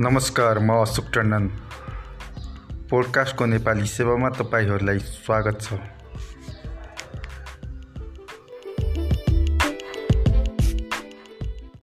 नमस्कार म अशोक टन्डन। पोडकास्टको नेपाली सेवामा तपाईँहरूलाई स्वागत छ।